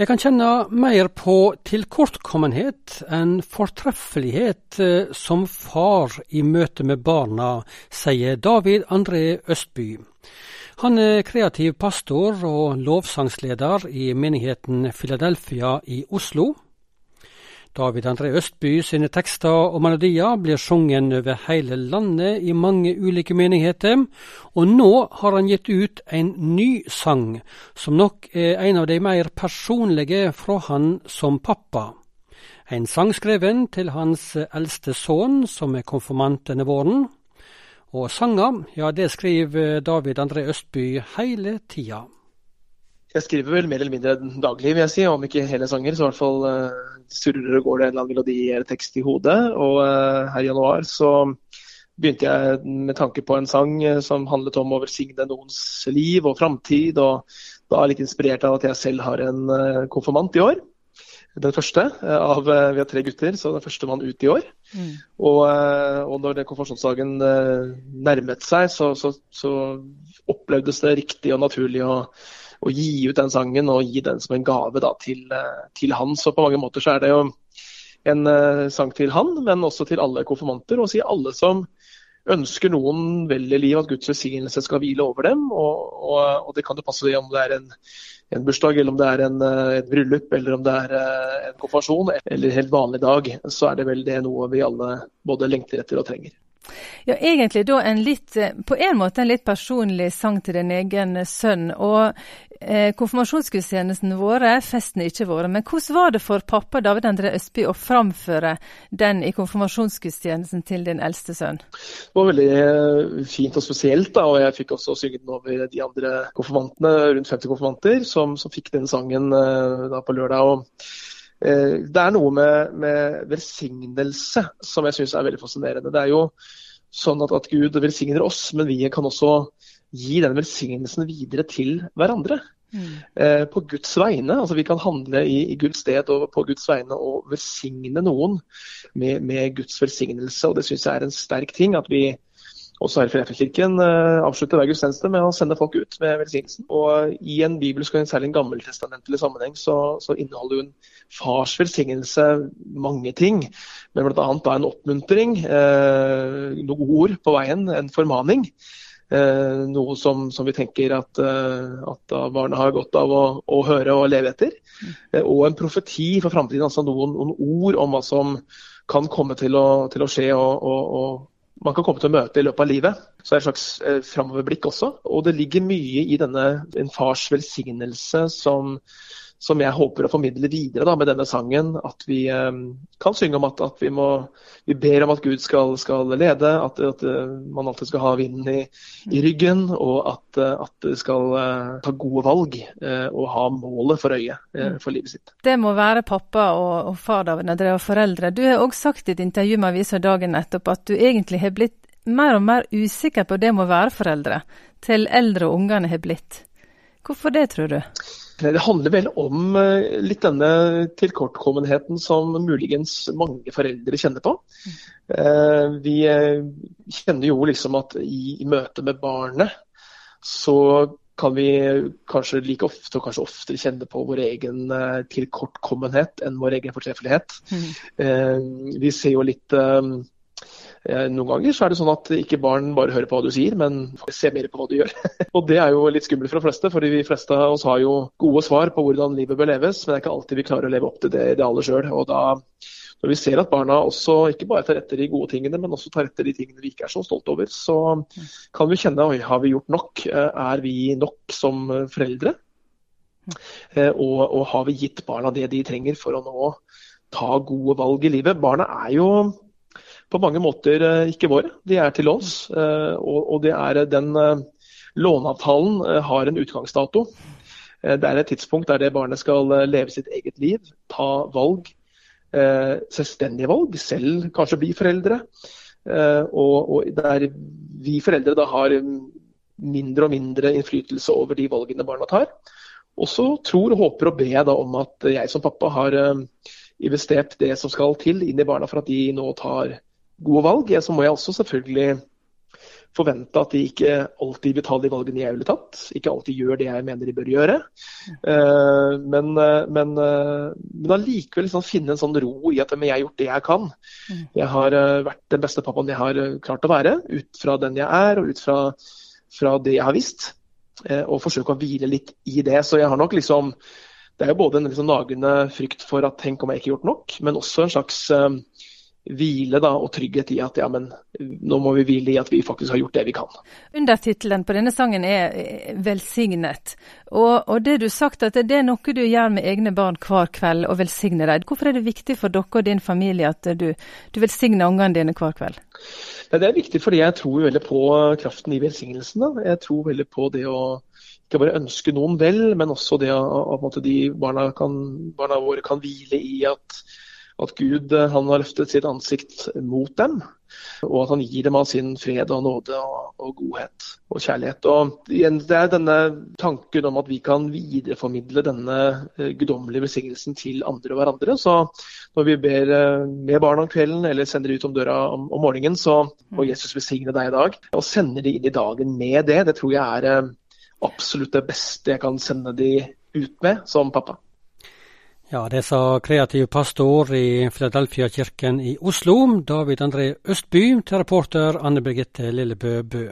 Jeg kan kjenne mer på tilkortkommenhet enn fortreffelighet eh, som far i møte med barna, sier David André Østby. Han er kreativ pastor og lovsangsleder i menigheten Philadelphia i Oslo. David André Østby sine tekster og melodier blir sunget over hele landet i mange ulike menigheter, og nå har han gitt ut en ny sang, som nok er en av de mer personlige fra han som pappa. En sang skreven til hans eldste sønn, som er konfirmant denne våren. Og sanger, ja, det skriver David André Østby hele tida. Jeg skriver vel mer eller mindre daglig, vil jeg si, om ikke hele sanger. Så i hvert fall uh, surrer og går det en eller annen melodi eller tekst i hodet. Og uh, her i januar så begynte jeg med tanke på en sang uh, som handlet om å velsigne noens liv og framtid. Og da litt inspirert av at jeg selv har en konfirmant i år. Den første av Vi har tre gutter, så den første mann ut i år. Mm. Og, og, når konfirmasjonsdagen nærmet seg, så, så, så opplevdes det riktig og naturlig å å gi ut den sangen og gi den som en gave da, til, eh, til, han. Så på mange måter så er det jo en sang til han, men også til alle konfirmanter. Og si alle som ønsker noen vel i livet, at Guds velsignelse skal hvile over dem. Og, og, og det kan jo passe om det er en, en bursdag, eller om det er en, eh, et bryllup, eller om det er en konfirmasjon, eller en helt vanlig dag, så er det vel det noe vi alle både lengter etter og trenger. Ja, egentlig da en litt, på en måte en litt personlig sang til din egen sønn. Og eh, konfirmasjonsgudstjenesten våre, festen ikke våre. Men hvordan var det for pappa David André Østby å framføre den i konfirmasjonsgudstjenesten til din eldste sønn? Det var veldig eh, fint og spesielt, da, og jeg fikk også synge den over de andre konfirmantene, rundt 50 konfirmanter, som, som fikk den sangen uh, da på lørdag. og det er noe med, med velsignelse som jeg syns er veldig fascinerende. Det er jo sånn at, at Gud velsigner oss, men vi kan også gi den velsignelsen videre til hverandre. Mm. Eh, på Guds vegne. altså Vi kan handle i, i, Guds sted og på Guds vegne og velsigne noen med, med Guds velsignelse. og Det syns jeg er en sterk ting. at vi også her i Frefjellskirken eh, avslutter hver gudstjeneste med å sende folk ut med velsignelsen. Og I en bibelsk særlig en gammeltestamentlig sammenheng så, så inneholder en fars velsignelse mange ting. Men bl.a. en oppmuntring, eh, noen ord på veien, en formaning. Eh, noe som, som, vi tenker at, eh, at barna har godt av å, å, høre og leve etter. Eh, og en profeti for framtiden, altså noen, noen, ord om hva som kan komme til å, til å skje og, og, og man kan komme til å møte i løpet av livet. Så det er et slags eh, framoverblikk også. Og det ligger mye i denne en fars velsignelse som, som jeg håper å formidle videre da, med denne sangen. At vi eh, kan synge om at, at vi, må, vi, ber om at Gud skal, skal lede, at, at, eh, man alltid skal ha vinden i, i ryggen, og at, eh, at det skal eh, ta gode valg eh, og ha målet for øye eh, for livet sitt. Det må være pappa og, og far David André og foreldre. Du har også sagt i et intervju med avisa dagen nettopp at du egentlig har blitt mer og mer usikker på det med å være foreldre, til eldre og ungene har blitt. Hvorfor det, tror du? Det handler vel om eh, litt denne tilkortkommenheten som muligens mange foreldre kjenner på. Eh, vi eh, kjenner jo liksom at i møte med barnet så kan vi kanskje like ofte og kanskje oftere kjenne på vår egen tilkortkommenhet enn vår egen fortreffelighet. Mm. Vi ser jo litt Eh, noen ganger så er det sånn at ikke barn bare hører på hva du sier, men ser mer på hva du gjør. og Det er jo litt skummelt for de fleste, for de fleste av oss har jo gode svar på hvordan livet bør leves, men det er ikke alltid vi klarer å leve opp til det idealet sjøl. Når vi ser at barna også ikke bare tar etter de gode tingene, men også tar etter de tingene vi ikke er så stolte over, så kan vi kjenne oi, har vi gjort nok? Eh, er vi nok som foreldre? Eh, og, og har vi gitt barna det de trenger for å nå ta gode valg i livet? Barna er jo på mange måter eh, ikke våre. De er til oss. Eh, og det er den eh, Låneavtalen har en utgangsdato. Det er et tidspunkt der det barnet skal leve sitt eget liv, ta valg, selvstendige valg, selv kanskje bli foreldre. Og, der vi foreldre da har mindre og mindre innflytelse over de valgene barna tar. Og så tror, håper og ber jeg da om at jeg som pappa har investert det som skal til inn i barna for at de nå tar gode valg, så må jeg også selvfølgelig forvente at de ikke alltid vil ta de valgene jeg ville tatt. Ikke alltid gjør det jeg mener de bør gjøre. Uh, men, uh, men, uh, men allikevel liksom finne en sånn ro i at jeg har gjort det jeg kan. Jeg har vært den beste pappaen jeg har klart å være, ut fra den jeg er og ut fra, fra det jeg har visst. og forsøke å hvile litt i det. Så jeg har nok liksom Det er jo både en liksom nagende frykt for at tenk om jeg ikke har gjort nok, men også en slags hvile da, og trygghet i at ja, men nå må vi hvile i at vi faktisk har gjort det vi kan. Undertittelen på denne sangen er eh, 'Velsignet'. Og, og det du sagt at det er noe du gjør med egne barn hver kveld, og velsigne dem. Hvorfor er det viktig for dere og din familie at du, du velsigner ungene dine hver kveld? Det er viktig fordi jeg tror veldig på kraften i velsignelsene. Jeg tror veldig på det å ikke bare ønske noen vel, men også det at de barna, kan, barna våre kan hvile i at at Gud eh, han har løftet sitt ansikt mot dem, og at han gir dem av sin fred og nåde og, og godhet og kjærlighet. Og igjen, Det er denne tanken om at vi kan videreformidle denne uh, guddommelige besignelsen til andre og hverandre. Så når vi ber uh, med barna om kvelden eller sender ut om døra om, om morgenen, så må Jesus besigne deg i dag. Og sender de inn i dagen med det, det tror jeg er absolutt det beste jeg kan sende de ut med som pappa. Ja, det sa kreativ pastor i Philadelphia-kirken i Oslo, David André Østby, til reporter Anne Birgitte Lillebø Bø.